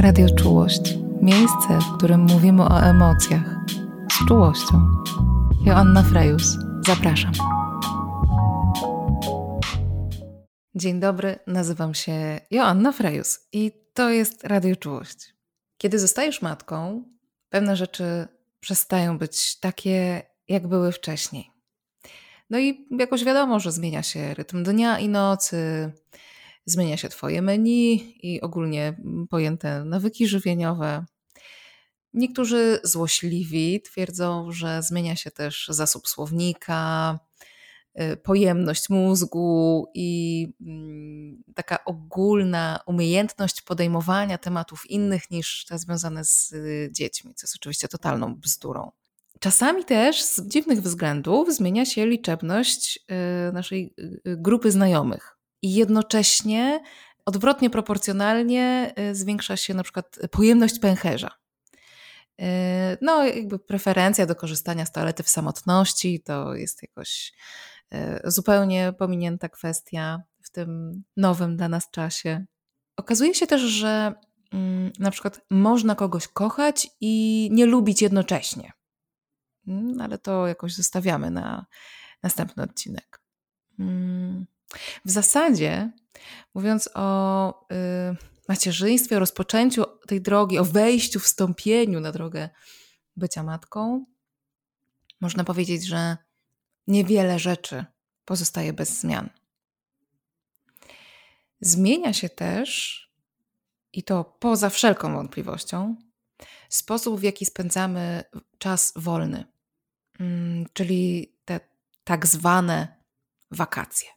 Radio Czułość. Miejsce, w którym mówimy o emocjach. Z czułością. Joanna Frejus. Zapraszam. Dzień dobry, nazywam się Joanna Frejus i to jest Radio Czułość. Kiedy zostajesz matką, pewne rzeczy przestają być takie, jak były wcześniej. No i jakoś wiadomo, że zmienia się rytm dnia i nocy, zmienia się Twoje menu i ogólnie pojęte nawyki żywieniowe. Niektórzy złośliwi twierdzą, że zmienia się też zasób słownika, y, pojemność mózgu i mm, taka ogólna umiejętność podejmowania tematów innych niż te związane z y, dziećmi, co jest oczywiście totalną bzdurą. Czasami też z dziwnych względów zmienia się liczebność y, naszej grupy znajomych i jednocześnie odwrotnie proporcjonalnie y, zwiększa się na przykład pojemność pęcherza. Y, no, jakby preferencja do korzystania z toalety w samotności to jest jakoś y, zupełnie pominięta kwestia w tym nowym dla nas czasie. Okazuje się też, że mm, na przykład można kogoś kochać i nie lubić jednocześnie. Mm, ale to jakoś zostawiamy na następny odcinek. W zasadzie, mówiąc o y, macierzyństwie, o rozpoczęciu tej drogi, o wejściu, wstąpieniu na drogę bycia matką, można powiedzieć, że niewiele rzeczy pozostaje bez zmian. Zmienia się też, i to poza wszelką wątpliwością, sposób, w jaki spędzamy czas wolny, mm, czyli te tak zwane wakacje.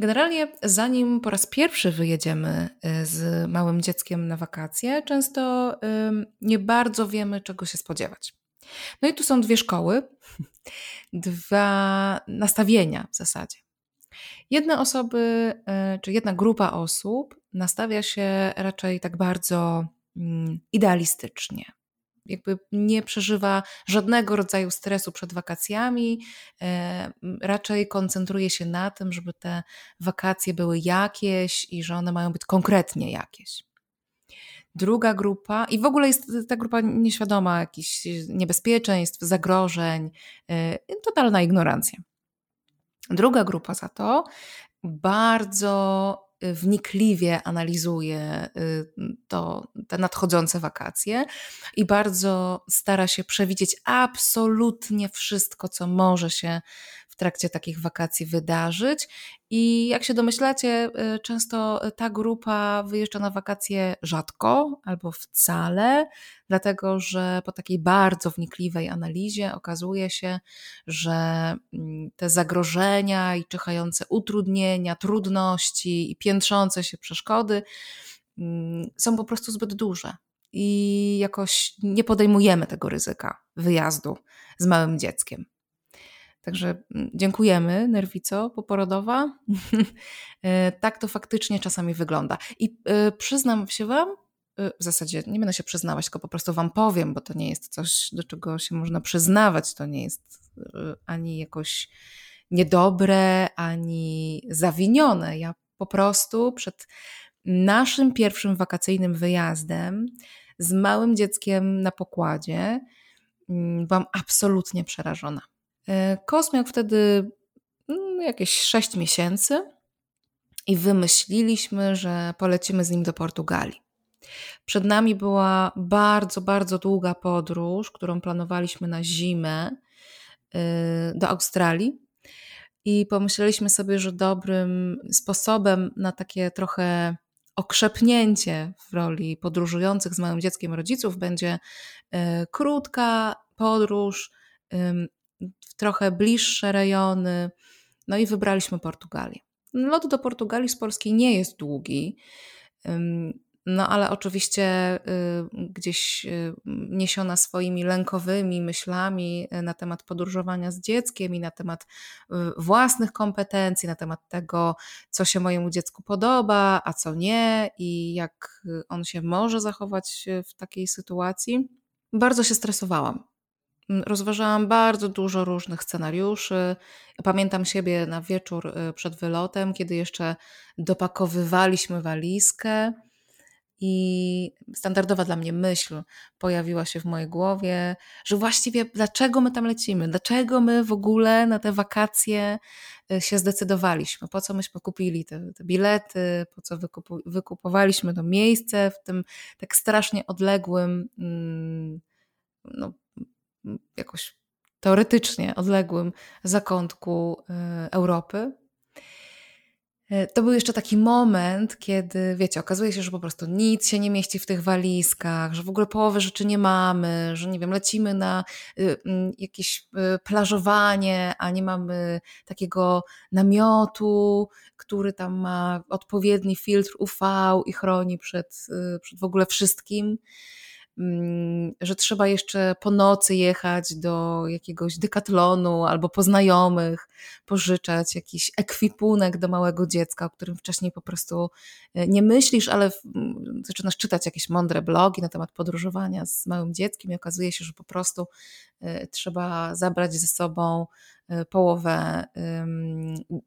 Generalnie, zanim po raz pierwszy wyjedziemy y, z małym dzieckiem na wakacje, często nie bardzo wiemy, czego się spodziewać. No i tu są dwie szkoły, dwa nastawienia w zasadzie. Jedne osoby, y, czy jedna grupa osób nastawia się raczej tak bardzo mm, idealistycznie jakby nie przeżywa żadnego rodzaju stresu przed wakacjami, e, raczej koncentruje się na tym, żeby te wakacje były jakieś i że one mają być konkretnie jakieś. Druga grupa, i w ogóle jest ta grupa nieświadoma jakichś niebezpieczeństw, zagrożeń, e, totalna ignorancja. Druga grupa za to bardzo wnikliwie analizuje y, to, te nadchodzące wakacje i bardzo stara się przewidzieć absolutnie wszystko, co może się trakcie takich wakacji wydarzyć. I jak się domyślacie, y, często ta grupa wyjeżdża na wakacje rzadko albo wcale, dlatego że po takiej bardzo wnikliwej analizie okazuje się, że mm, te zagrożenia i czyhające utrudnienia, trudności i piętrzące się przeszkody mm, są po prostu zbyt duże. I jakoś nie podejmujemy tego ryzyka wyjazdu z małym dzieckiem. Także mm, dziękujemy, nerwico poporodowa. E, tak to faktycznie czasami wygląda. I e, przyznam się Wam, e, w zasadzie nie będę się przyznawać, tylko po prostu Wam powiem, bo to nie jest coś, do czego się można przyznawać. To nie jest ani jakoś niedobre, ani zawinione. Ja po prostu przed naszym pierwszym wakacyjnym wyjazdem z małym dzieckiem na pokładzie mm, byłam absolutnie przerażona. E, Kos miał wtedy mm, jakieś 6 miesięcy i wymyśliliśmy, że polecimy z nim do Portugalii. Przed nami była bardzo, bardzo długa podróż, którą planowaliśmy na zimę e, do Australii. I pomyśleliśmy sobie, że dobrym sposobem na takie trochę okrzepnięcie w roli podróżujących z małym dzieckiem rodziców będzie e, krótka podróż trochę bliższe rejony. No i wybraliśmy Portugalię. Lot do Portugalii z Polski nie jest długi. No ale oczywiście y, gdzieś y, niesiona swoimi lękowymi myślami y, na temat podróżowania z dzieckiem i na temat własnych kompetencji, na temat tego, co się mojemu dziecku podoba, a co nie i jak on się może zachować w takiej sytuacji, bardzo się stresowałam. Rozważałam bardzo dużo różnych scenariuszy. Pamiętam siebie na wieczór przed wylotem, kiedy jeszcze dopakowywaliśmy walizkę I standardowa dla mnie myśl pojawiła się w mojej głowie, że właściwie dlaczego my tam lecimy? Dlaczego my w ogóle na te wakacje y, się zdecydowaliśmy? Po co myśmy kupili te, te bilety? Po co wykupu, wykupowaliśmy to miejsce w tym tak strasznie odległym, mm, no, jakoś teoretycznie odległym zakątku y, Europy? E, to był jeszcze taki moment, kiedy, wiecie, okazuje się, że po prostu nic się nie mieści w tych walizkach, że w ogóle połowy rzeczy nie mamy, że nie wiem, lecimy na y, mm, jakieś y, plażowanie, a nie mamy takiego namiotu, który tam ma odpowiedni filtr UV i chroni przed, y, przed w ogóle wszystkim. Mm, że trzeba jeszcze po nocy jechać do jakiegoś dekatlonu albo po znajomych, pożyczać jakiś ekwipunek do małego dziecka, o którym wcześniej po prostu e, nie myślisz, ale zaczynasz czytać jakieś mądre blogi na temat podróżowania z małym dzieckiem i okazuje się, że po prostu e, trzeba zabrać ze sobą połowę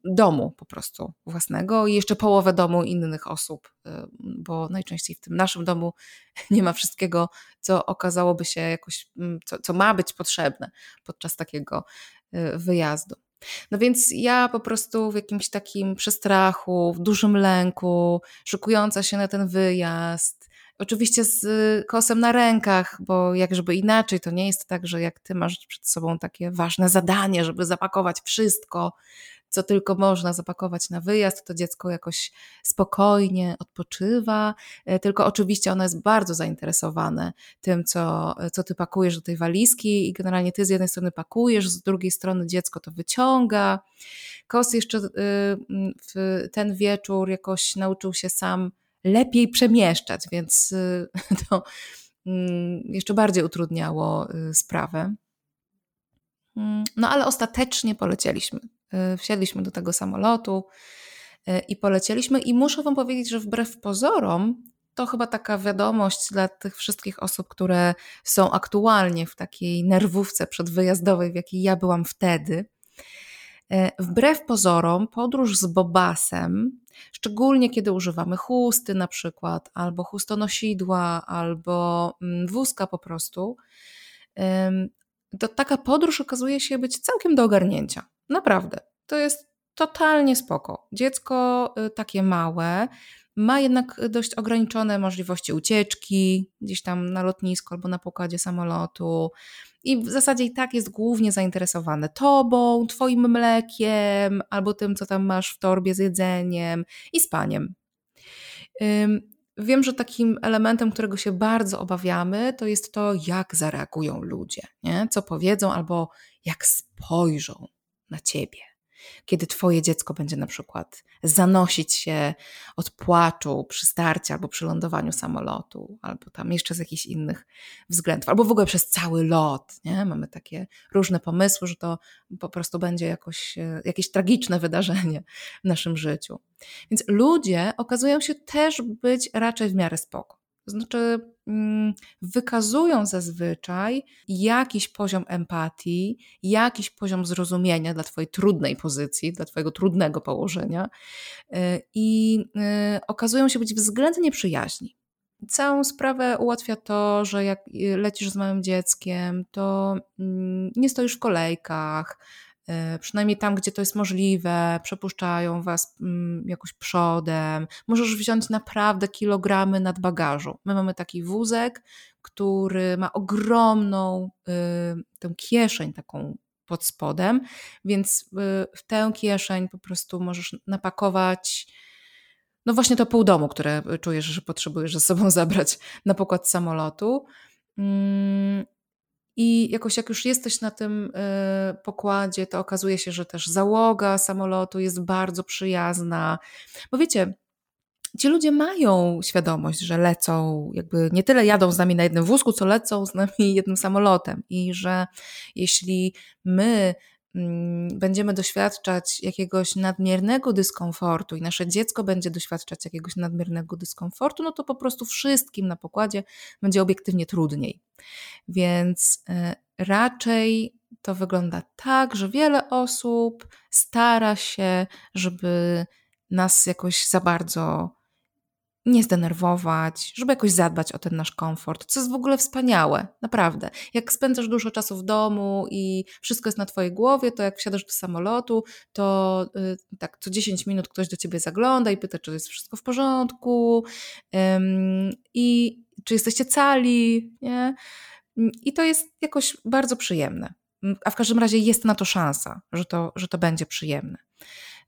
domu po prostu własnego i jeszcze połowę domu innych osób, y, bo najczęściej w tym naszym domu nie ma wszystkiego, co okazałoby się jakoś, mm, co, co ma być potrzebne podczas takiego y, wyjazdu. No więc ja po prostu w jakimś takim przestrachu, w dużym lęku, szykująca się na ten wyjazd, Oczywiście z y, kosem na rękach, bo jak żeby inaczej, to nie jest tak, że jak ty masz przed sobą takie ważne zadanie, żeby zapakować wszystko, co tylko można zapakować na wyjazd, to dziecko jakoś spokojnie odpoczywa, e, tylko oczywiście ono jest bardzo zainteresowane tym, co, co ty pakujesz do tej walizki i generalnie ty z jednej strony pakujesz, z drugiej strony dziecko to wyciąga. Kos jeszcze y, ten wieczór jakoś nauczył się sam lepiej przemieszczać, więc y, to mm, jeszcze bardziej utrudniało y, sprawę. Mm, no ale ostatecznie polecieliśmy. Y, wsiedliśmy do tego samolotu i polecieliśmy i muszę Wam powiedzieć, że wbrew pozorom to chyba taka wiadomość dla tych wszystkich osób, które są aktualnie w takiej nerwówce przedwyjazdowej, w jakiej ja byłam wtedy. Wbrew pozorom, podróż z Bobasem Szczególnie kiedy używamy chusty na przykład, albo chustonosidła, albo mm, wózka po prostu, to taka podróż okazuje się być całkiem do ogarnięcia. Naprawdę. To jest totalnie spoko. Dziecko y, takie małe, ma jednak dość ograniczone możliwości ucieczki gdzieś tam na lotnisku albo na pokładzie samolotu. I w zasadzie i tak jest głównie zainteresowane tobą, twoim mlekiem, albo tym, co tam masz w torbie z jedzeniem i spaniem. Wiem, że takim elementem, którego się bardzo obawiamy, to jest to, jak zareagują ludzie, nie? co powiedzą albo jak spojrzą na ciebie kiedy Twoje dziecko będzie na przykład zanosić się od płaczu przy starcie albo przy lądowaniu samolotu, albo tam jeszcze z jakichś innych względów, albo w ogóle przez cały lot. Nie? Mamy takie różne pomysły, że to po prostu będzie jakoś, e, jakieś tragiczne wydarzenie w naszym życiu. Więc ludzie okazują się też być raczej w miarę spoko. Znaczy, mm, wykazują zazwyczaj jakiś poziom empatii, jakiś poziom zrozumienia dla Twojej trudnej pozycji, dla Twojego trudnego położenia y, i y, okazują się być względnie przyjaźni. Całą sprawę ułatwia to, że jak y, lecisz z małym dzieckiem, to mm, nie stoisz w kolejkach, przynajmniej tam, gdzie to jest możliwe, przepuszczają was mm, jakoś przodem. Możesz wziąć naprawdę kilogramy nad bagażu. My mamy taki wózek, który ma ogromną y, tę kieszeń taką pod spodem, więc y, w tę kieszeń po prostu możesz napakować no właśnie to pół domu, które czujesz, że potrzebujesz ze sobą zabrać na pokład samolotu. I jakoś jak już jesteś na tym y, pokładzie, to okazuje się, że też załoga samolotu jest bardzo przyjazna. Bo wiecie, ci ludzie mają świadomość, że lecą, jakby nie tyle jadą z nami na jednym wózku, co lecą z nami jednym samolotem. I że jeśli my będziemy doświadczać jakiegoś nadmiernego dyskomfortu i nasze dziecko będzie doświadczać jakiegoś nadmiernego dyskomfortu, no to po prostu wszystkim na pokładzie będzie obiektywnie trudniej. Więc e, raczej to wygląda tak, że wiele osób stara się, żeby nas jakoś za bardzo nie zdenerwować, żeby jakoś zadbać o ten nasz komfort, co jest w ogóle wspaniałe, naprawdę. Jak spędzasz dużo czasu w domu i wszystko jest na twojej głowie, to jak wsiadasz do samolotu, to yy, tak co 10 minut ktoś do ciebie zagląda i pyta, czy jest wszystko w porządku yy, i czy jesteście cali, nie? I to jest jakoś bardzo przyjemne. A w każdym razie jest na to szansa, że to, że to będzie przyjemne.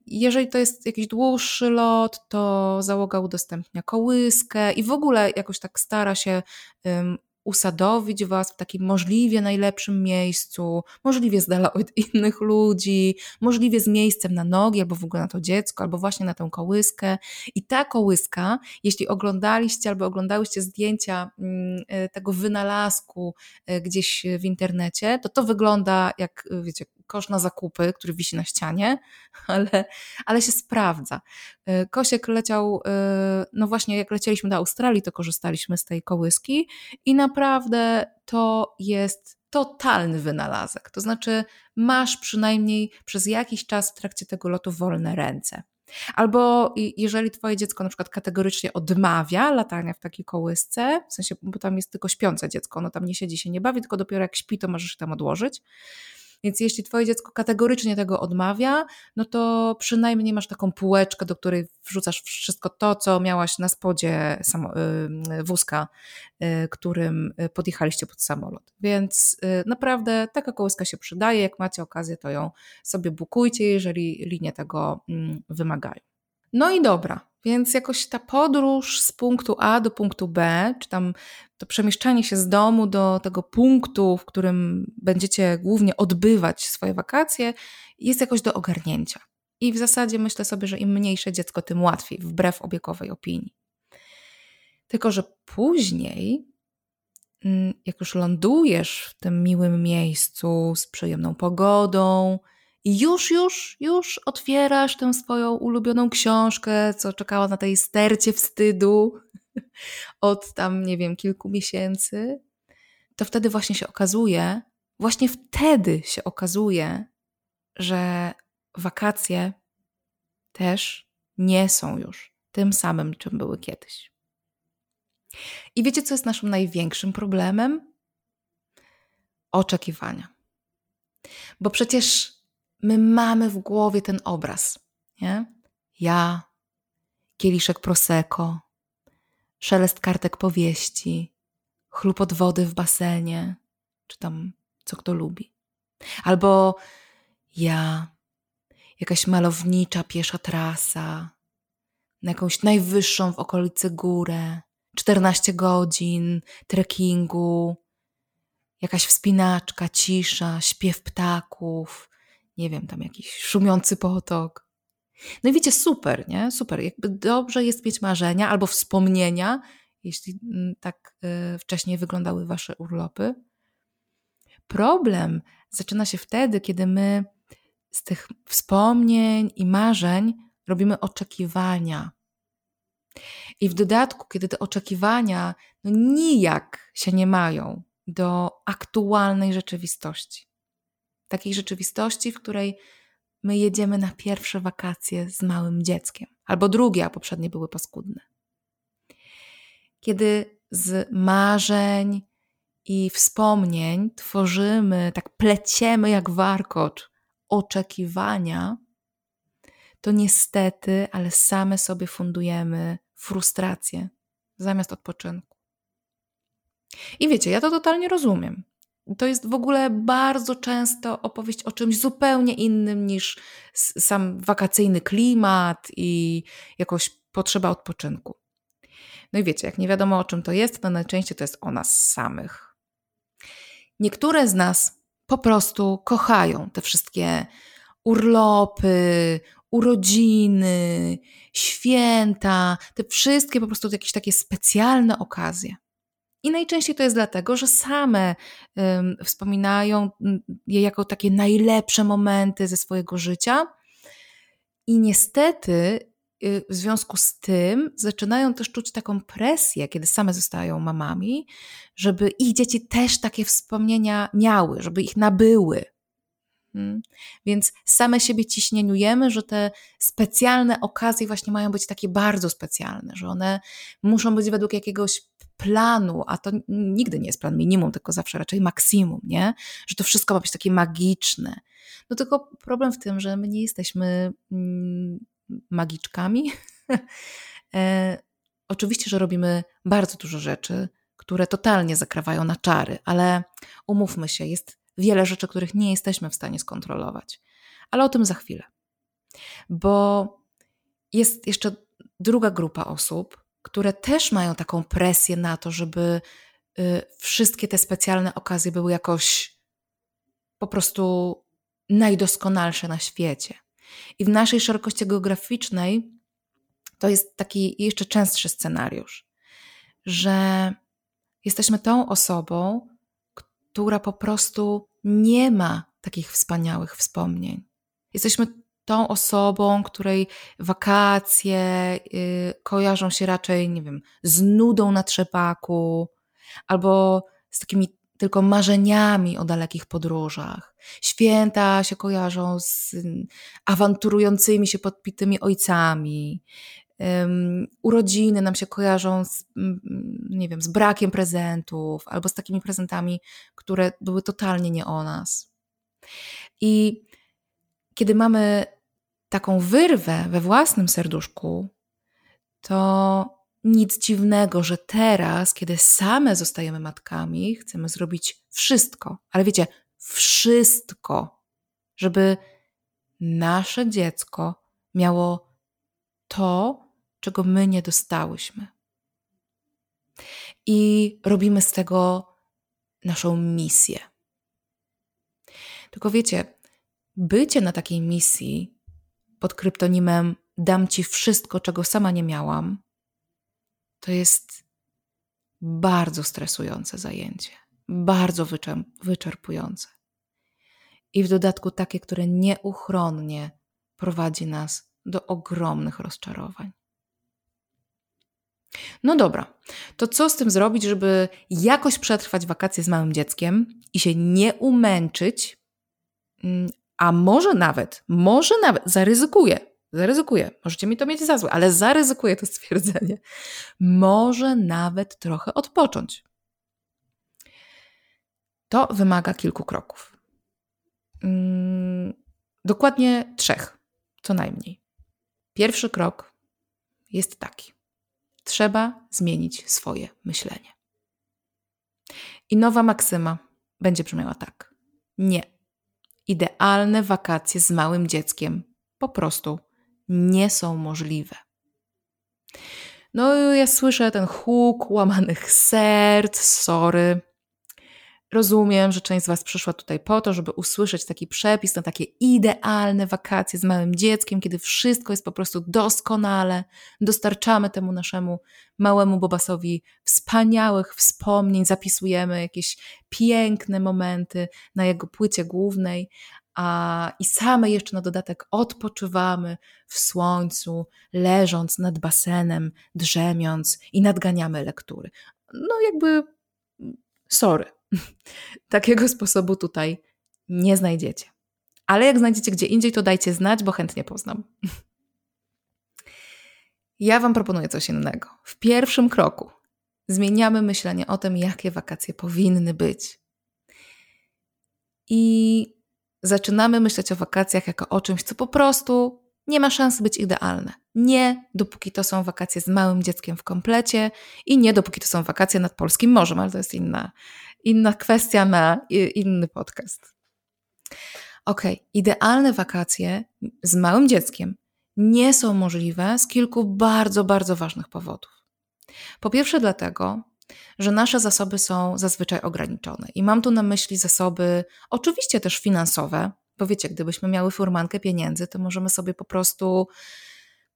Jeżeli to jest jakiś dłuższy lot, to załoga udostępnia kołyskę i w ogóle jakoś tak stara się um, usadowić Was w takim możliwie najlepszym miejscu, możliwie z dala od innych ludzi, możliwie z miejscem na nogi, albo w ogóle na to dziecko, albo właśnie na tę kołyskę. I ta kołyska, jeśli oglądaliście albo oglądałyście zdjęcia mm, e, tego wynalazku e, gdzieś w internecie, to to wygląda jak, wiecie, kosz na zakupy, który wisi na ścianie, ale, ale się sprawdza. E, Kosiek leciał, e, no właśnie jak lecieliśmy do Australii, to korzystaliśmy z tej kołyski i naprawdę to jest totalny wynalazek. To znaczy, masz przynajmniej przez jakiś czas w trakcie tego lotu wolne ręce. Albo jeżeli twoje dziecko na przykład kategorycznie odmawia latania w takiej kołysce, w sensie, bo tam jest tylko śpiące dziecko, ono tam nie siedzi, się nie bawi, tylko dopiero jak śpi, to możesz tam odłożyć, więc jeśli twoje dziecko kategorycznie tego odmawia, no to przynajmniej masz taką półeczkę, do której wrzucasz wszystko to, co miałaś na spodzie y, wózka, y, którym podjechaliście pod samolot. Więc y, naprawdę taka kołyska się przydaje. Jak macie okazję, to ją sobie bukujcie, jeżeli linie tego mm, wymagają. No i dobra, więc jakoś ta podróż z punktu A do punktu B, czy tam to przemieszczanie się z domu do tego punktu, w którym będziecie głównie odbywać swoje wakacje, jest jakoś do ogarnięcia. I w zasadzie myślę sobie, że im mniejsze dziecko, tym łatwiej, wbrew obiegowej opinii. Tylko, że później, mm, jak już lądujesz w tym miłym miejscu z przyjemną pogodą, i już, już, już otwierasz tę swoją ulubioną książkę, co czekała na tej stercie wstydu od tam, nie wiem, kilku miesięcy, to wtedy właśnie się okazuje, właśnie wtedy się okazuje, że wakacje też nie są już tym samym, czym były kiedyś. I wiecie, co jest naszym największym problemem? Oczekiwania. Bo przecież my mamy w głowie ten obraz. Nie? Ja, kieliszek prosecco, szelest kartek powieści, chlupot wody w basenie, czy tam co kto lubi. Albo ja, jakaś malownicza piesza trasa, na jakąś najwyższą w okolicy górę, 14 godzin trekkingu, jakaś wspinaczka, cisza, śpiew ptaków, nie wiem, tam jakiś szumiący potok. No i wiecie, super, nie? Super. Jakby dobrze jest mieć marzenia albo wspomnienia, jeśli mm, tak y, wcześniej wyglądały wasze urlopy. Problem zaczyna się wtedy, kiedy my z tych wspomnień i marzeń robimy oczekiwania. I w dodatku, kiedy te oczekiwania no nijak się nie mają do aktualnej rzeczywistości takiej rzeczywistości, w której my jedziemy na pierwsze wakacje z małym dzieckiem, albo drugie, a poprzednie były paskudne. Kiedy z marzeń i wspomnień tworzymy, tak pleciemy jak warkocz oczekiwania, to niestety, ale same sobie fundujemy frustrację zamiast odpoczynku. I wiecie, ja to totalnie rozumiem. To jest w ogóle bardzo często opowieść o czymś zupełnie innym niż sam wakacyjny klimat i jakoś potrzeba odpoczynku. No i wiecie, jak nie wiadomo o czym to jest, to najczęściej to jest o nas samych. Niektóre z nas po prostu kochają te wszystkie urlopy, urodziny, święta, te wszystkie po prostu jakieś takie specjalne okazje. I najczęściej to jest dlatego, że same um, wspominają je jako takie najlepsze momenty ze swojego życia. I niestety y, w związku z tym zaczynają też czuć taką presję, kiedy same zostają mamami, żeby ich dzieci też takie wspomnienia miały, żeby ich nabyły. Hmm. Więc same siebie ciśnieniujemy, że te specjalne okazje właśnie mają być takie bardzo specjalne, że one muszą być według jakiegoś planu, a to nigdy nie jest plan minimum, tylko zawsze raczej maksimum, nie? Że to wszystko ma być takie magiczne. No tylko problem w tym, że my nie jesteśmy mm, magiczkami. e, oczywiście, że robimy bardzo dużo rzeczy, które totalnie zakrawają na czary, ale umówmy się, jest wiele rzeczy, których nie jesteśmy w stanie skontrolować. Ale o tym za chwilę. Bo jest jeszcze druga grupa osób, które też mają taką presję na to, żeby y, wszystkie te specjalne okazje były jakoś po prostu najdoskonalsze na świecie. I w naszej szerokości geograficznej to jest taki jeszcze częstszy scenariusz, że jesteśmy tą osobą, która po prostu nie ma takich wspaniałych wspomnień. Jesteśmy tą osobą, której wakacje yy, kojarzą się raczej, nie wiem, z nudą na trzepaku albo z takimi tylko marzeniami o dalekich podróżach. Święta się kojarzą z awanturującymi się podpitymi ojcami. Um, urodziny nam się kojarzą z, nie wiem, z brakiem prezentów albo z takimi prezentami, które były totalnie nie o nas. I kiedy mamy taką wyrwę we własnym serduszku, to nic dziwnego, że teraz, kiedy same zostajemy matkami, chcemy zrobić wszystko, ale wiecie, wszystko, żeby nasze dziecko miało to, czego my nie dostałyśmy. I robimy z tego naszą misję. Tylko wiecie, bycie na takiej misji pod kryptonimem dam ci wszystko, czego sama nie miałam, to jest bardzo stresujące zajęcie, bardzo wyczerpujące. I w dodatku takie, które nieuchronnie prowadzi nas do ogromnych rozczarowań. No dobra, to co z tym zrobić, żeby jakoś przetrwać wakacje z małym dzieckiem i się nie umęczyć, mm, a może nawet, może nawet zaryzykuję, zaryzykuję, możecie mi to mieć za złe, ale zaryzykuję to stwierdzenie, może nawet trochę odpocząć. To wymaga kilku kroków. Hmm, dokładnie trzech, co najmniej. Pierwszy krok jest taki. Trzeba zmienić swoje myślenie. I nowa maksyma będzie brzmiała tak. Nie. Idealne wakacje z małym dzieckiem po prostu nie są możliwe. No, ja słyszę ten huk łamanych serc, sorry. Rozumiem, że część z Was przyszła tutaj po to, żeby usłyszeć taki przepis na takie idealne wakacje z małym dzieckiem, kiedy wszystko jest po prostu doskonale. Dostarczamy temu naszemu małemu Bobasowi wspaniałych wspomnień, zapisujemy jakieś piękne momenty na jego płycie głównej, a i same jeszcze na dodatek odpoczywamy w słońcu, leżąc nad basenem, drzemiąc i nadganiamy lektury. No jakby sorry. Takiego sposobu tutaj nie znajdziecie. Ale jak znajdziecie gdzie indziej, to dajcie znać, bo chętnie poznam. Ja Wam proponuję coś innego. W pierwszym kroku zmieniamy myślenie o tym, jakie wakacje powinny być. I zaczynamy myśleć o wakacjach jako o czymś, co po prostu nie ma szans być idealne. Nie, dopóki to są wakacje z małym dzieckiem w komplecie i nie, dopóki to są wakacje nad polskim morzem, ale to jest inna, inna kwestia na inny podcast. Ok, idealne wakacje z małym dzieckiem nie są możliwe z kilku bardzo, bardzo ważnych powodów. Po pierwsze, dlatego, że nasze zasoby są zazwyczaj ograniczone. I mam tu na myśli zasoby, oczywiście też finansowe, bo wiecie, gdybyśmy miały furmankę pieniędzy, to możemy sobie po prostu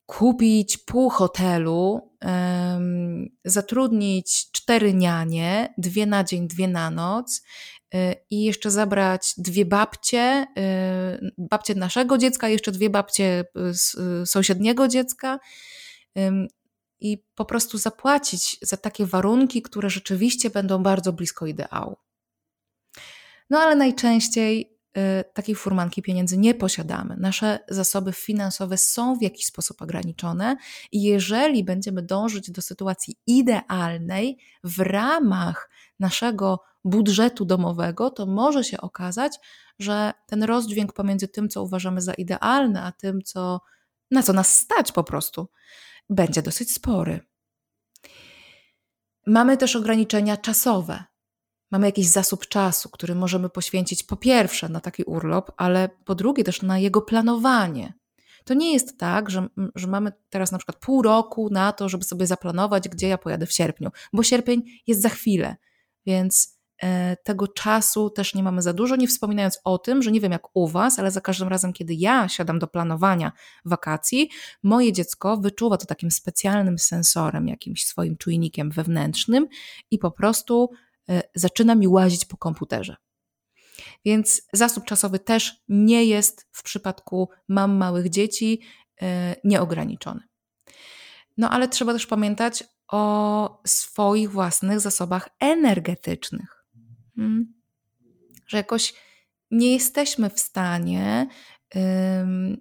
kupić pół hotelu, zatrudnić cztery nianie, dwie na dzień, dwie na noc y, i jeszcze zabrać dwie babcie, y, babcie naszego dziecka, jeszcze dwie babcie y, sąsiedniego dziecka i po prostu zapłacić za takie warunki, które rzeczywiście będą bardzo blisko ideału. No ale najczęściej takiej furmanki pieniędzy nie posiadamy. Nasze zasoby finansowe są w jakiś sposób ograniczone i jeżeli będziemy dążyć do sytuacji idealnej w ramach naszego budżetu domowego, to może się okazać, że ten rozdźwięk pomiędzy tym, co uważamy za idealne, a tym, co, na co nas stać po prostu, będzie dosyć spory. Mamy też ograniczenia czasowe. Mamy jakiś zasób czasu, który możemy poświęcić po pierwsze na taki urlop, ale po drugie też na jego planowanie. To nie jest tak, że, że mamy teraz na przykład pół roku na to, żeby sobie zaplanować, gdzie ja pojadę w sierpniu, bo sierpień jest za chwilę, więc e, tego czasu też nie mamy za dużo, nie wspominając o tym, że nie wiem jak u Was, ale za każdym razem, kiedy ja siadam do planowania wakacji, moje dziecko wyczuwa to takim specjalnym sensorem, jakimś swoim czujnikiem wewnętrznym i po prostu zaczyna mi łazić po komputerze. Więc zasób czasowy też nie jest w przypadku mam małych dzieci e, nieograniczony. No ale trzeba też pamiętać o swoich własnych zasobach energetycznych. Hmm? Że jakoś nie jesteśmy w stanie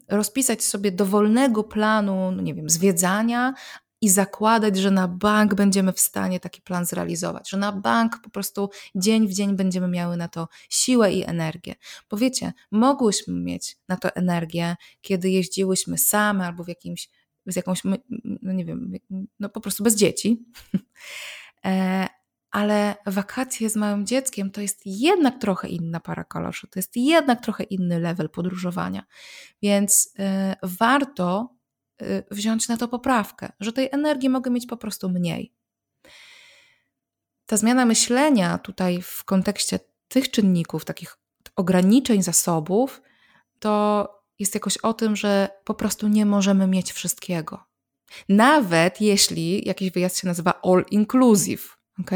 rozpisać sobie dowolnego planu, no nie wiem, zwiedzania, i zakładać, że na bank będziemy w stanie taki plan zrealizować, że na bank po prostu dzień w dzień będziemy miały na to siłę i energię. Bo wiecie, mogłyśmy mieć na to energię, kiedy jeździłyśmy same albo w jakimś, z jakąś, no nie wiem, no po prostu bez dzieci. E, ale wakacje z małym dzieckiem to jest jednak trochę inna para kaloszy, to jest jednak trochę inny level podróżowania. Więc e, warto Y, wziąć na to poprawkę, że tej energii mogę mieć po prostu mniej. Ta zmiana myślenia tutaj w kontekście tych czynników, takich ograniczeń zasobów, to jest jakoś o tym, że po prostu nie możemy mieć wszystkiego. Nawet jeśli jakiś wyjazd się nazywa all inclusive, ok?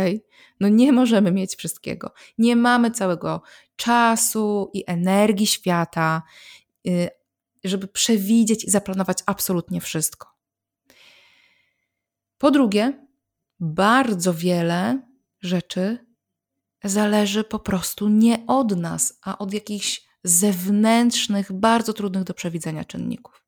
No nie możemy mieć wszystkiego. Nie mamy całego czasu i energii świata, y, żeby przewidzieć i zaplanować absolutnie wszystko. Po drugie, bardzo wiele rzeczy zależy po prostu nie od nas, a od jakichś zewnętrznych, bardzo trudnych do przewidzenia czynników.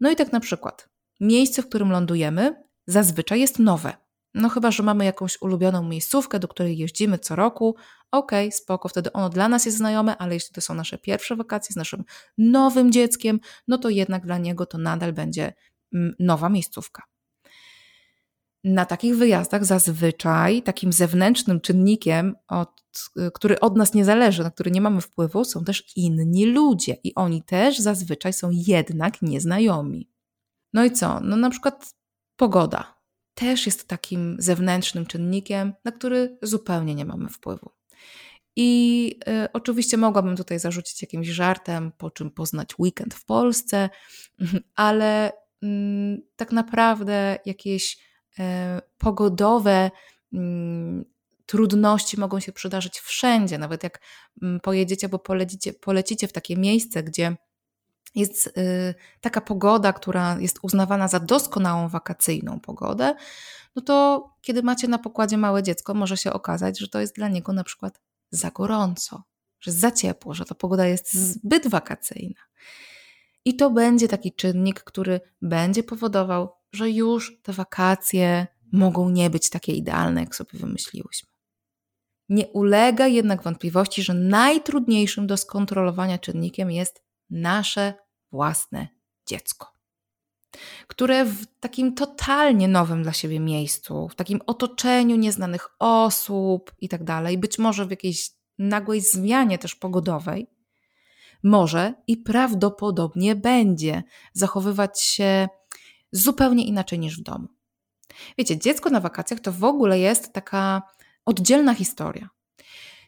No i tak na przykład, miejsce, w którym lądujemy, zazwyczaj jest nowe. No chyba, że mamy jakąś ulubioną miejscówkę, do której jeździmy co roku, okej, okay, spoko, wtedy ono dla nas jest znajome, ale jeśli to są nasze pierwsze wakacje z naszym nowym dzieckiem, no to jednak dla niego to nadal będzie mm, nowa miejscówka. Na takich wyjazdach zazwyczaj takim zewnętrznym czynnikiem, od, który od nas nie zależy, na który nie mamy wpływu, są też inni ludzie i oni też zazwyczaj są jednak nieznajomi. No i co? No na przykład pogoda też jest takim zewnętrznym czynnikiem, na który zupełnie nie mamy wpływu. I y, oczywiście mogłabym tutaj zarzucić jakimś żartem, po czym poznać weekend w Polsce, ale y, tak naprawdę jakieś y, pogodowe mm, trudności mogą się przydarzyć wszędzie, nawet jak mm, pojedziecie, bo polecicie, polecicie w takie miejsce, gdzie jest y, taka pogoda, która jest uznawana za doskonałą wakacyjną pogodę, no to kiedy macie na pokładzie małe dziecko, może się okazać, że to jest dla niego na przykład za gorąco, że za ciepło, że ta pogoda jest zbyt wakacyjna. I to będzie taki czynnik, który będzie powodował, że już te wakacje mogą nie być takie idealne, jak sobie wymyśliłyśmy. Nie ulega jednak wątpliwości, że najtrudniejszym do skontrolowania czynnikiem jest nasze własne dziecko, które w takim totalnie nowym dla siebie miejscu, w takim otoczeniu nieznanych osób i tak dalej, być może w jakiejś nagłej zmianie też pogodowej, może i prawdopodobnie będzie zachowywać się zupełnie inaczej niż w domu. Wiecie, dziecko na wakacjach to w ogóle jest taka oddzielna historia.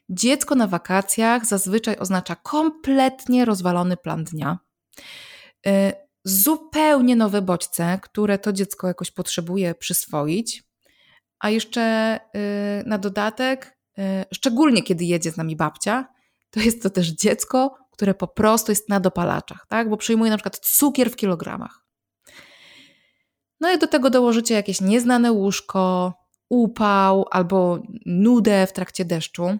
Dziecko na wakacjach zazwyczaj oznacza kompletnie rozwalony plan dnia, zupełnie nowe bodźce, które to dziecko jakoś potrzebuje przyswoić, a jeszcze y, na dodatek, y, szczególnie kiedy jedzie z nami babcia, to jest to też dziecko, które po prostu jest na dopalaczach, tak? bo przyjmuje na przykład cukier w kilogramach. No i do tego dołożycie jakieś nieznane łóżko, upał albo nudę w trakcie deszczu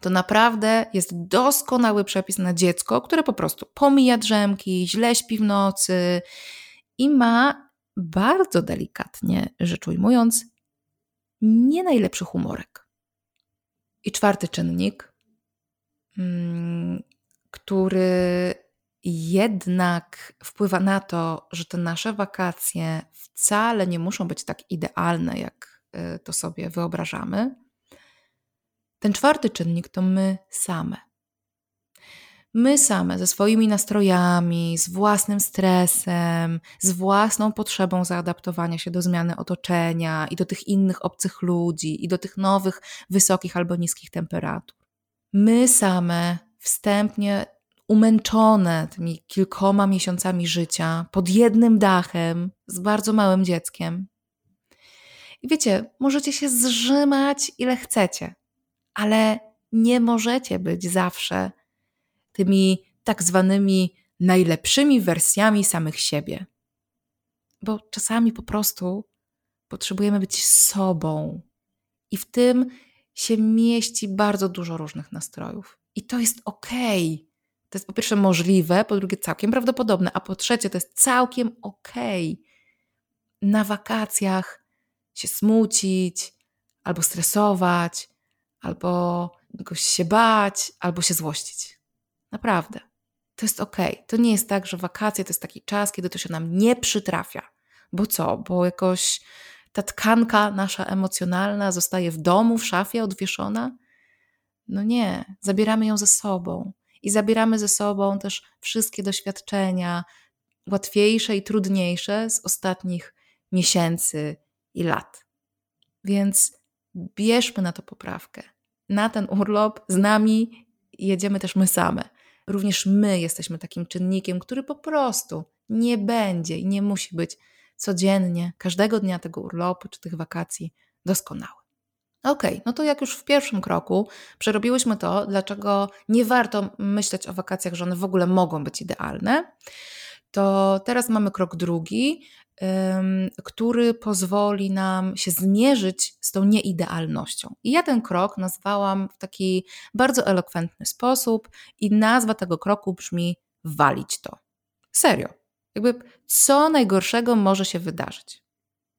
to naprawdę jest doskonały przepis na dziecko, które po prostu pomija drzemki, źle śpi w nocy i ma bardzo delikatnie rzecz ujmując, nie najlepszy humorek. I czwarty czynnik, mm, który jednak wpływa na to, że te nasze wakacje wcale nie muszą być tak idealne, jak y, to sobie wyobrażamy. Ten czwarty czynnik to my same. My same ze swoimi nastrojami, z własnym stresem, z własną potrzebą zaadaptowania się do zmiany otoczenia i do tych innych obcych ludzi, i do tych nowych, wysokich albo niskich temperatur. My same wstępnie umęczone tymi kilkoma miesiącami życia pod jednym dachem z bardzo małym dzieckiem. I wiecie, możecie się zrzymać ile chcecie, ale nie możecie być zawsze tymi tak zwanymi najlepszymi wersjami samych siebie. Bo czasami po prostu potrzebujemy być sobą, i w tym się mieści bardzo dużo różnych nastrojów. I to jest okej. Okay. To jest po pierwsze możliwe, po drugie całkiem prawdopodobne, a po trzecie to jest całkiem okej. Okay. Na wakacjach się smucić, albo stresować, albo jakoś się bać, albo się złościć. Naprawdę. To jest ok. To nie jest tak, że wakacje to jest taki czas, kiedy to się nam nie przytrafia. Bo co? Bo jakoś ta tkanka nasza emocjonalna zostaje w domu, w szafie odwieszona? No nie, zabieramy ją ze sobą. I zabieramy ze sobą też wszystkie doświadczenia, łatwiejsze i trudniejsze z ostatnich miesięcy i lat. Więc bierzmy na to poprawkę. Na ten urlop z nami jedziemy też my same również my jesteśmy takim czynnikiem, który po prostu nie będzie i nie musi być codziennie, każdego dnia tego urlopu czy tych wakacji doskonały. Ok, no to jak już w pierwszym kroku przerobiłyśmy to, dlaczego nie warto myśleć o wakacjach, że one w ogóle mogą być idealne, to teraz mamy krok drugi, który pozwoli nam się zmierzyć z tą nieidealnością. I ja ten krok nazwałam w taki bardzo elokwentny sposób, i nazwa tego kroku brzmi walić to. Serio. Jakby co najgorszego może się wydarzyć?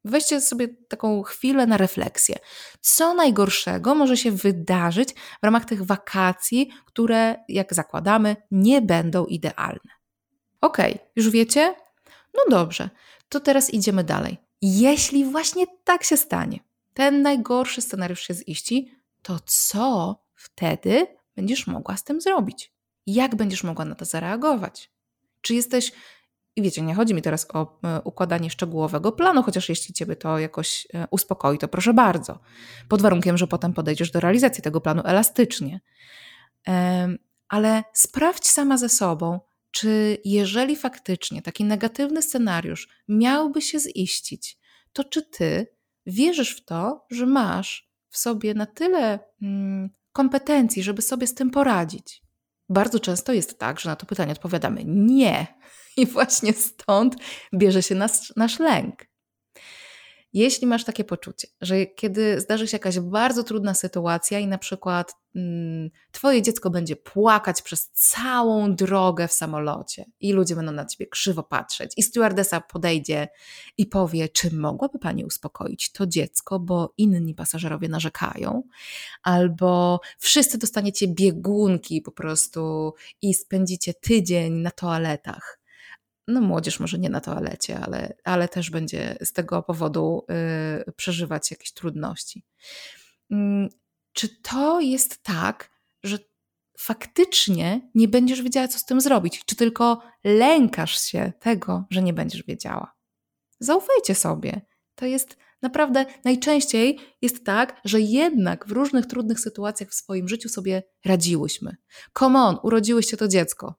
Weźcie sobie taką chwilę na refleksję. Co najgorszego może się wydarzyć w ramach tych wakacji, które, jak zakładamy, nie będą idealne? Ok, już wiecie? No dobrze, to teraz idziemy dalej. Jeśli właśnie tak się stanie, ten najgorszy scenariusz się ziści, to co wtedy będziesz mogła z tym zrobić? Jak będziesz mogła na to zareagować? Czy jesteś i wiecie, nie chodzi mi teraz o e, układanie szczegółowego planu, chociaż jeśli Ciebie to jakoś e, uspokoi, to proszę bardzo. Pod warunkiem, że potem podejdziesz do realizacji tego planu elastycznie. Ale sprawdź sama ze sobą, czy jeżeli faktycznie taki negatywny scenariusz miałby się ziścić, to czy ty wierzysz w to, że masz w sobie na tyle mm, kompetencji, żeby sobie z tym poradzić? Bardzo często jest tak, że na to pytanie odpowiadamy nie. I właśnie stąd bierze się nasz, nasz lęk. Jeśli masz takie poczucie, że kiedy zdarzy się jakaś bardzo trudna sytuacja i na przykład twoje dziecko będzie płakać przez całą drogę w samolocie i ludzie będą na ciebie krzywo patrzeć i stewardesa podejdzie i powie, czy mogłaby pani uspokoić to dziecko, bo inni pasażerowie narzekają, albo wszyscy dostaniecie biegunki po prostu i spędzicie tydzień na toaletach no młodzież może nie na toalecie, ale, ale też będzie z tego powodu y, przeżywać jakieś trudności. Mm, czy to jest tak, że faktycznie nie będziesz wiedziała, co z tym zrobić, czy tylko lękasz się tego, że nie będziesz wiedziała? Zaufajcie sobie. To jest naprawdę najczęściej jest tak, że jednak w różnych trudnych sytuacjach w swoim życiu sobie radziłyśmy. Come on, urodziłyście to dziecko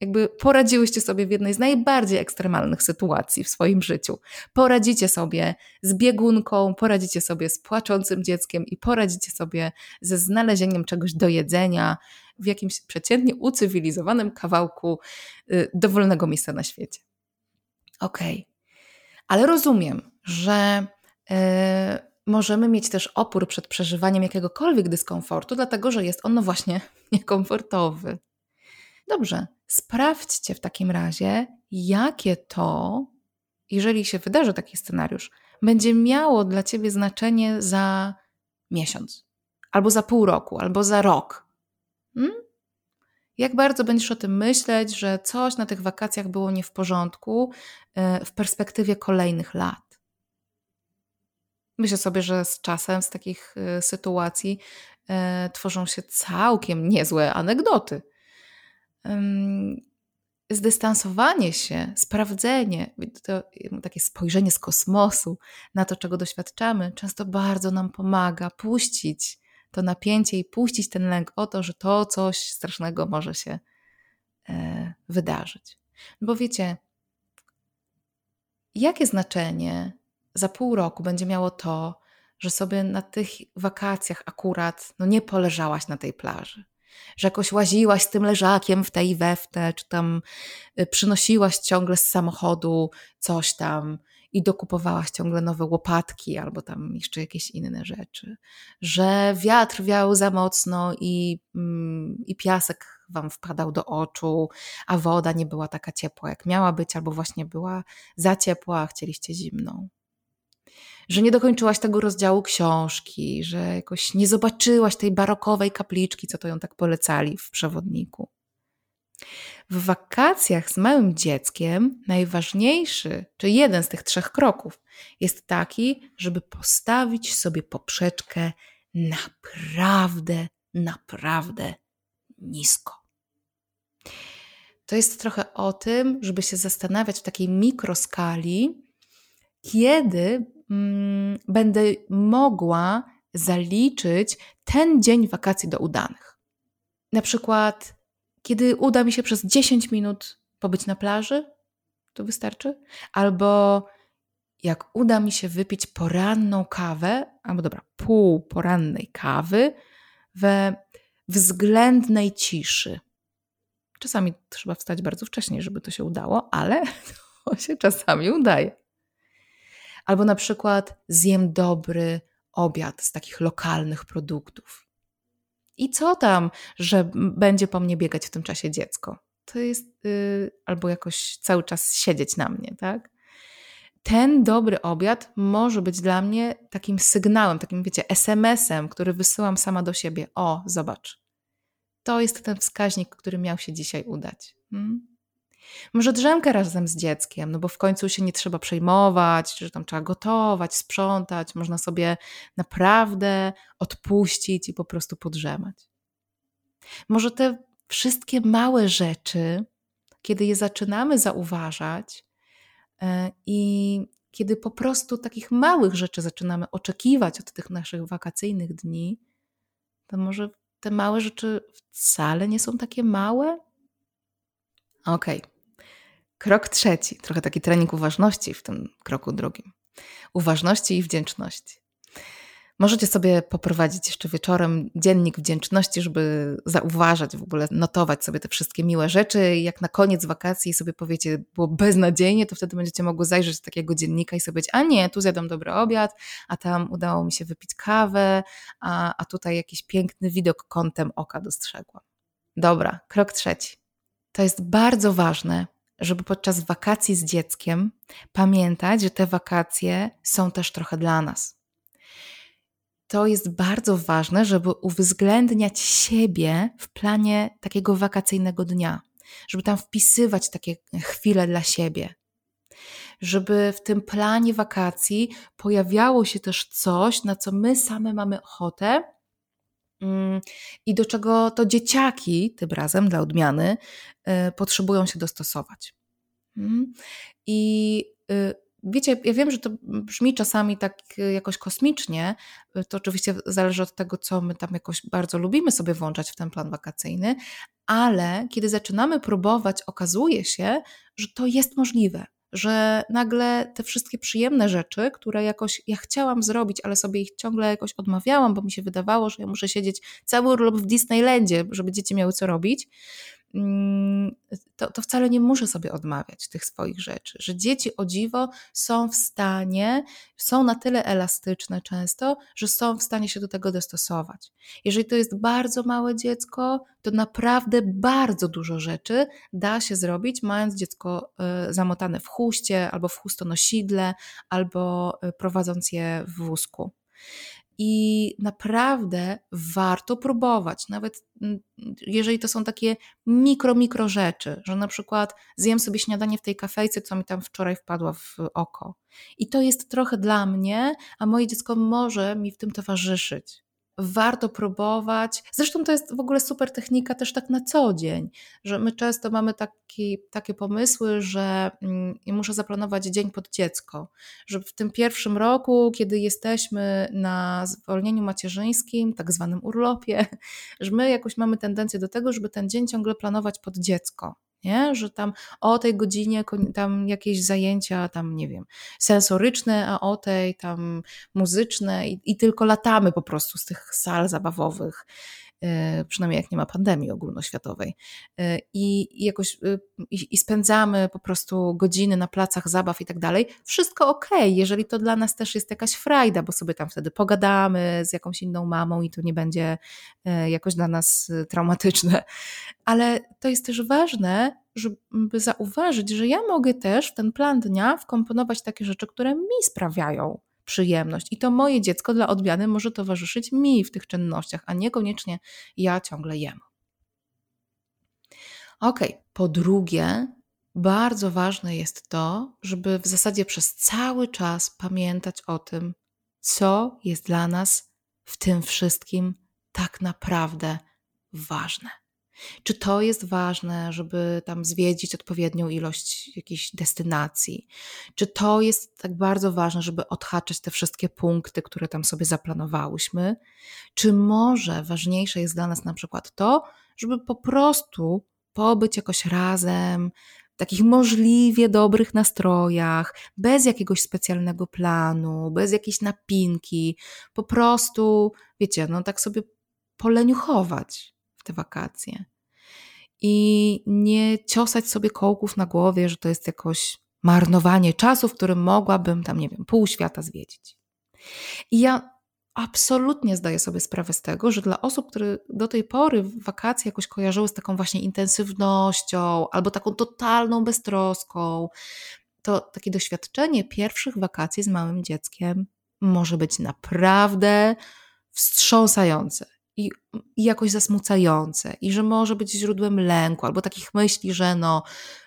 jakby poradziłyście sobie w jednej z najbardziej ekstremalnych sytuacji w swoim życiu. Poradzicie sobie z biegunką, poradzicie sobie z płaczącym dzieckiem i poradzicie sobie ze znalezieniem czegoś do jedzenia w jakimś przeciętnie ucywilizowanym kawałku y, dowolnego miejsca na świecie. Okej, okay. ale rozumiem, że y, możemy mieć też opór przed przeżywaniem jakiegokolwiek dyskomfortu, dlatego że jest on no właśnie niekomfortowy. Dobrze, sprawdźcie w takim razie, jakie to, jeżeli się wydarzy taki scenariusz, będzie miało dla ciebie znaczenie za miesiąc, albo za pół roku, albo za rok. Hmm? Jak bardzo będziesz o tym myśleć, że coś na tych wakacjach było nie w porządku e, w perspektywie kolejnych lat? Myślę sobie, że z czasem z takich e, sytuacji e, tworzą się całkiem niezłe anegdoty zdystansowanie się, sprawdzenie, to takie spojrzenie z kosmosu na to, czego doświadczamy, często bardzo nam pomaga puścić to napięcie i puścić ten lęk o to, że to coś strasznego może się e, wydarzyć. Bo wiecie, jakie znaczenie za pół roku będzie miało to, że sobie na tych wakacjach akurat no nie poleżałaś na tej plaży, że jakoś łaziłaś z tym leżakiem w tej we w te, czy tam y, przynosiłaś ciągle z samochodu coś tam i dokupowałaś ciągle nowe łopatki albo tam jeszcze jakieś inne rzeczy, że wiatr wiał za mocno i, mm, i piasek wam wpadał do oczu, a woda nie była taka ciepła, jak miała być, albo właśnie była za ciepła, a chcieliście zimną że nie dokończyłaś tego rozdziału książki, że jakoś nie zobaczyłaś tej barokowej kapliczki, co to ją tak polecali w przewodniku. W wakacjach z małym dzieckiem najważniejszy, czy jeden z tych trzech kroków, jest taki, żeby postawić sobie poprzeczkę naprawdę, naprawdę nisko. To jest trochę o tym, żeby się zastanawiać w takiej mikroskali, kiedy mm, będę mogła zaliczyć ten dzień wakacji do udanych. Na przykład, kiedy uda mi się przez 10 minut pobyć na plaży, to wystarczy. Albo jak uda mi się wypić poranną kawę, albo dobra, pół porannej kawy we względnej ciszy. Czasami trzeba wstać bardzo wcześnie, żeby to się udało, ale to się czasami udaje. Albo na przykład zjem dobry obiad z takich lokalnych produktów. I co tam, że będzie po mnie biegać w tym czasie dziecko? To jest yy, albo jakoś cały czas siedzieć na mnie, tak? Ten dobry obiad może być dla mnie takim sygnałem, takim, wiecie, SMS-em, który wysyłam sama do siebie. O, zobacz. To jest ten wskaźnik, który miał się dzisiaj udać. Hmm? Może drzemkę razem z dzieckiem, no bo w końcu się nie trzeba przejmować, że tam trzeba gotować, sprzątać, można sobie naprawdę odpuścić i po prostu podrzemać. Może te wszystkie małe rzeczy, kiedy je zaczynamy zauważać e, i kiedy po prostu takich małych rzeczy zaczynamy oczekiwać od tych naszych wakacyjnych dni, to może te małe rzeczy wcale nie są takie małe? Okej. Okay. Krok trzeci, trochę taki trening uważności w tym kroku drugim. Uważności i wdzięczności. Możecie sobie poprowadzić jeszcze wieczorem dziennik wdzięczności, żeby zauważać, w ogóle notować sobie te wszystkie miłe rzeczy. Jak na koniec wakacji sobie powiecie, było beznadziejnie, to wtedy będziecie mogły zajrzeć do takiego dziennika i sobie powiedzieć, a nie, tu zjadam dobry obiad, a tam udało mi się wypić kawę, a, a tutaj jakiś piękny widok kątem oka dostrzegłam. Dobra, krok trzeci. To jest bardzo ważne, żeby podczas wakacji z dzieckiem pamiętać, że te wakacje są też trochę dla nas. To jest bardzo ważne, żeby uwzględniać siebie w planie takiego wakacyjnego dnia, żeby tam wpisywać takie chwile dla siebie, żeby w tym planie wakacji pojawiało się też coś, na co my same mamy ochotę i do czego to dzieciaki, tym razem dla odmiany, y, potrzebują się dostosować. Mhm. I y, wiecie, ja wiem, że to brzmi czasami tak jakoś kosmicznie. Y, to oczywiście zależy od tego, co my tam jakoś bardzo lubimy sobie włączać w ten plan wakacyjny, ale kiedy zaczynamy próbować, okazuje się, że to jest możliwe że nagle te wszystkie przyjemne rzeczy, które jakoś ja chciałam zrobić, ale sobie ich ciągle jakoś odmawiałam, bo mi się wydawało, że ja muszę siedzieć cały urlop w Disneylandzie, żeby dzieci miały co robić, to, to wcale nie muszę sobie odmawiać tych swoich rzeczy, że dzieci o dziwo są w stanie, są na tyle elastyczne często, że są w stanie się do tego dostosować. Jeżeli to jest bardzo małe dziecko, to naprawdę bardzo dużo rzeczy da się zrobić, mając dziecko y, zamotane w chuście, albo w chustonosidle, albo y, prowadząc je w wózku. I naprawdę warto próbować, nawet mm, jeżeli to są takie mikro, mikro rzeczy, że na przykład zjem sobie śniadanie w tej kafejce, co mi tam wczoraj wpadła w oko. I to jest trochę dla mnie, a moje dziecko może mi w tym towarzyszyć warto próbować. Zresztą to jest w ogóle super technika też tak na co dzień, że my często mamy taki, takie pomysły, że mm, muszę zaplanować dzień pod dziecko, że w tym pierwszym roku, kiedy jesteśmy na zwolnieniu macierzyńskim, tak zwanym urlopie, że my jakoś mamy tendencję do tego, żeby ten dzień ciągle planować pod dziecko nie? że tam o tej godzinie tam jakieś zajęcia, tam nie wiem, sensoryczne, a o tej tam muzyczne i, i tylko latamy po prostu z tych sal zabawowych. E, przynajmniej jak nie ma pandemii ogólnoświatowej. E, I, jakoś e, i, i, spędzamy po prostu godziny na placach zabaw i tak dalej. Wszystko ok, jeżeli to dla nas też jest jakaś frajda, bo sobie tam wtedy pogadamy z jakąś inną mamą i to nie będzie jakoś dla nas traumatyczne. Ale to jest też ważne, żeby zauważyć, że ja mogę też w ten plan dnia wkomponować takie rzeczy, które mi sprawiają przyjemność. I to moje dziecko dla odmiany może towarzyszyć mi w tych czynnościach, a niekoniecznie ja ciągle jemu. Ok, po drugie, bardzo ważne jest to, żeby w zasadzie przez cały czas pamiętać o tym, co jest dla nas w tym wszystkim tak naprawdę ważne. Czy to jest ważne, żeby tam zwiedzić odpowiednią ilość jakichś destynacji? Czy to jest tak bardzo ważne, żeby odhaczyć te wszystkie punkty, które tam sobie zaplanowałyśmy? Czy może ważniejsze jest dla nas na przykład to, żeby po prostu pobyć jakoś razem, takich możliwie dobrych nastrojach, bez jakiegoś specjalnego planu, bez jakiejś napinki, po prostu, wiecie, no tak sobie poleniuchować te wakacje. I nie ciosać sobie kołków na głowie, że to jest jakoś marnowanie czasu, w którym mogłabym tam, nie wiem, pół świata zwiedzić. I ja absolutnie zdaję sobie sprawę z tego, że dla osób, które do tej pory wakacje jakoś kojarzyły z taką właśnie intensywnością albo taką totalną beztroską, to takie doświadczenie pierwszych wakacji z małym dzieckiem może być naprawdę wstrząsające i, i jakoś zasmucające, i że może być źródłem lęku, albo takich myśli, że no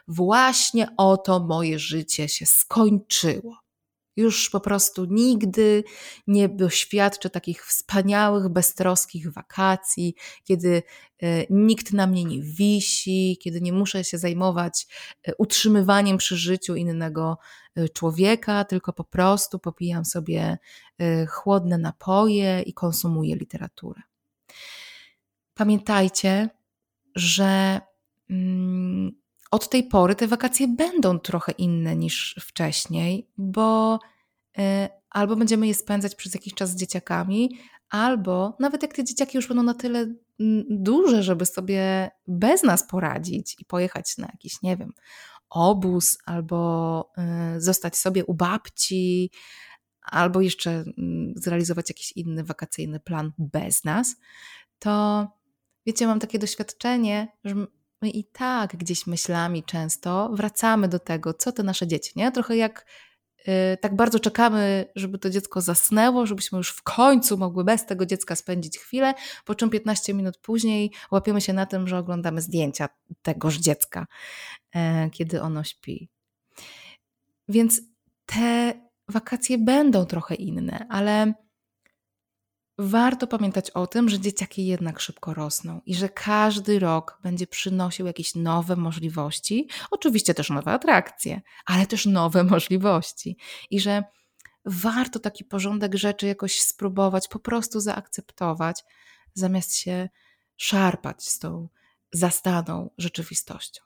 właśnie oto moje życie się skończyło. Już po prostu nigdy nie doświadczę takich wspaniałych, beztroskich wakacji, kiedy e, nikt na mnie nie wisi, kiedy nie muszę się zajmować e, utrzymywaniem przy życiu innego e, człowieka, tylko po prostu popijam sobie chłodne napoje i konsumuję literaturę. Pamiętajcie, że mm, od tej pory te wakacje będą trochę inne niż wcześniej, bo y, albo będziemy je spędzać przez jakiś czas z dzieciakami, albo nawet jak te dzieciaki już będą na tyle mm, duże, żeby sobie bez nas poradzić i pojechać na jakiś, nie wiem, obóz, albo y, zostać sobie u babci, albo jeszcze mm, zrealizować jakiś inny wakacyjny plan bez nas, to wiecie, mam takie doświadczenie, że my i tak gdzieś myślami często wracamy do tego, co te nasze dzieci, nie? Trochę jak yy, tak bardzo czekamy, żeby to dziecko zasnęło, żebyśmy już w końcu mogły bez tego dziecka spędzić chwilę, po czym 15 minut później łapiemy się na tym, że oglądamy zdjęcia tegoż dziecka, yy, kiedy ono śpi. Więc te wakacje będą trochę inne, ale warto pamiętać o tym, że dzieciaki jednak szybko rosną i że każdy rok będzie przynosił jakieś nowe możliwości, oczywiście też nowe atrakcje, ale też nowe możliwości i że warto taki porządek rzeczy jakoś spróbować, po prostu zaakceptować, zamiast się szarpać z tą zastaną rzeczywistością.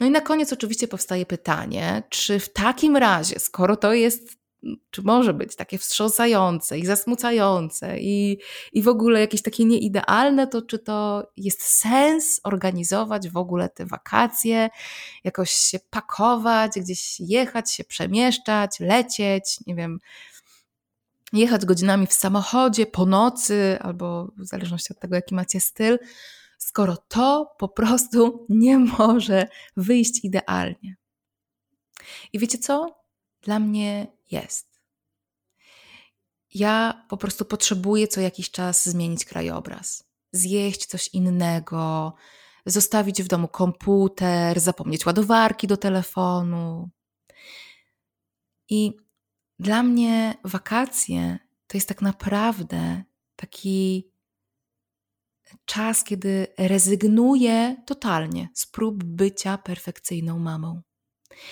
No i na koniec oczywiście powstaje pytanie, czy w takim razie, skoro to jest czy może być takie wstrząsające i zasmucające i, i w ogóle jakieś takie nieidealne, to czy to jest sens organizować w ogóle te wakacje, jakoś się pakować, gdzieś jechać, się przemieszczać, lecieć, nie wiem, jechać godzinami w samochodzie po nocy, albo w zależności od tego, jaki macie styl, skoro to po prostu nie może wyjść idealnie. I wiecie co? Dla mnie jest. Ja po prostu potrzebuję co jakiś czas zmienić krajobraz, zjeść coś innego, zostawić w domu komputer, zapomnieć ładowarki do telefonu. I dla mnie wakacje to jest tak naprawdę taki czas, kiedy rezygnuję totalnie z prób bycia perfekcyjną mamą.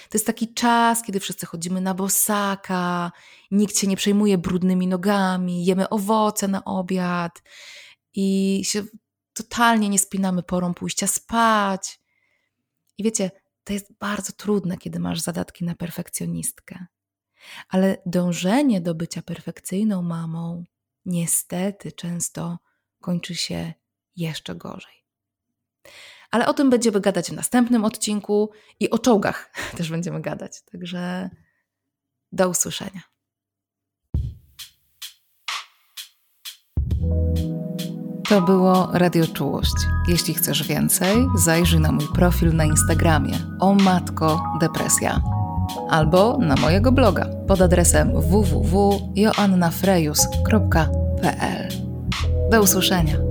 To jest taki czas, kiedy wszyscy chodzimy na bosaka, nikt się nie przejmuje brudnymi nogami, jemy owoce na obiad i się totalnie nie spinamy porą pójścia spać. I wiecie, to jest bardzo trudne, kiedy masz zadatki na perfekcjonistkę. Ale dążenie do bycia perfekcyjną mamą niestety często kończy się jeszcze gorzej. Ale o tym będziemy gadać w następnym odcinku i o czołgach też będziemy gadać. Także do usłyszenia. To było Radio Czułość. Jeśli chcesz więcej, zajrzyj na mój profil na Instagramie o matko depresja albo na mojego bloga pod adresem www.joannafrejus.pl. Do usłyszenia.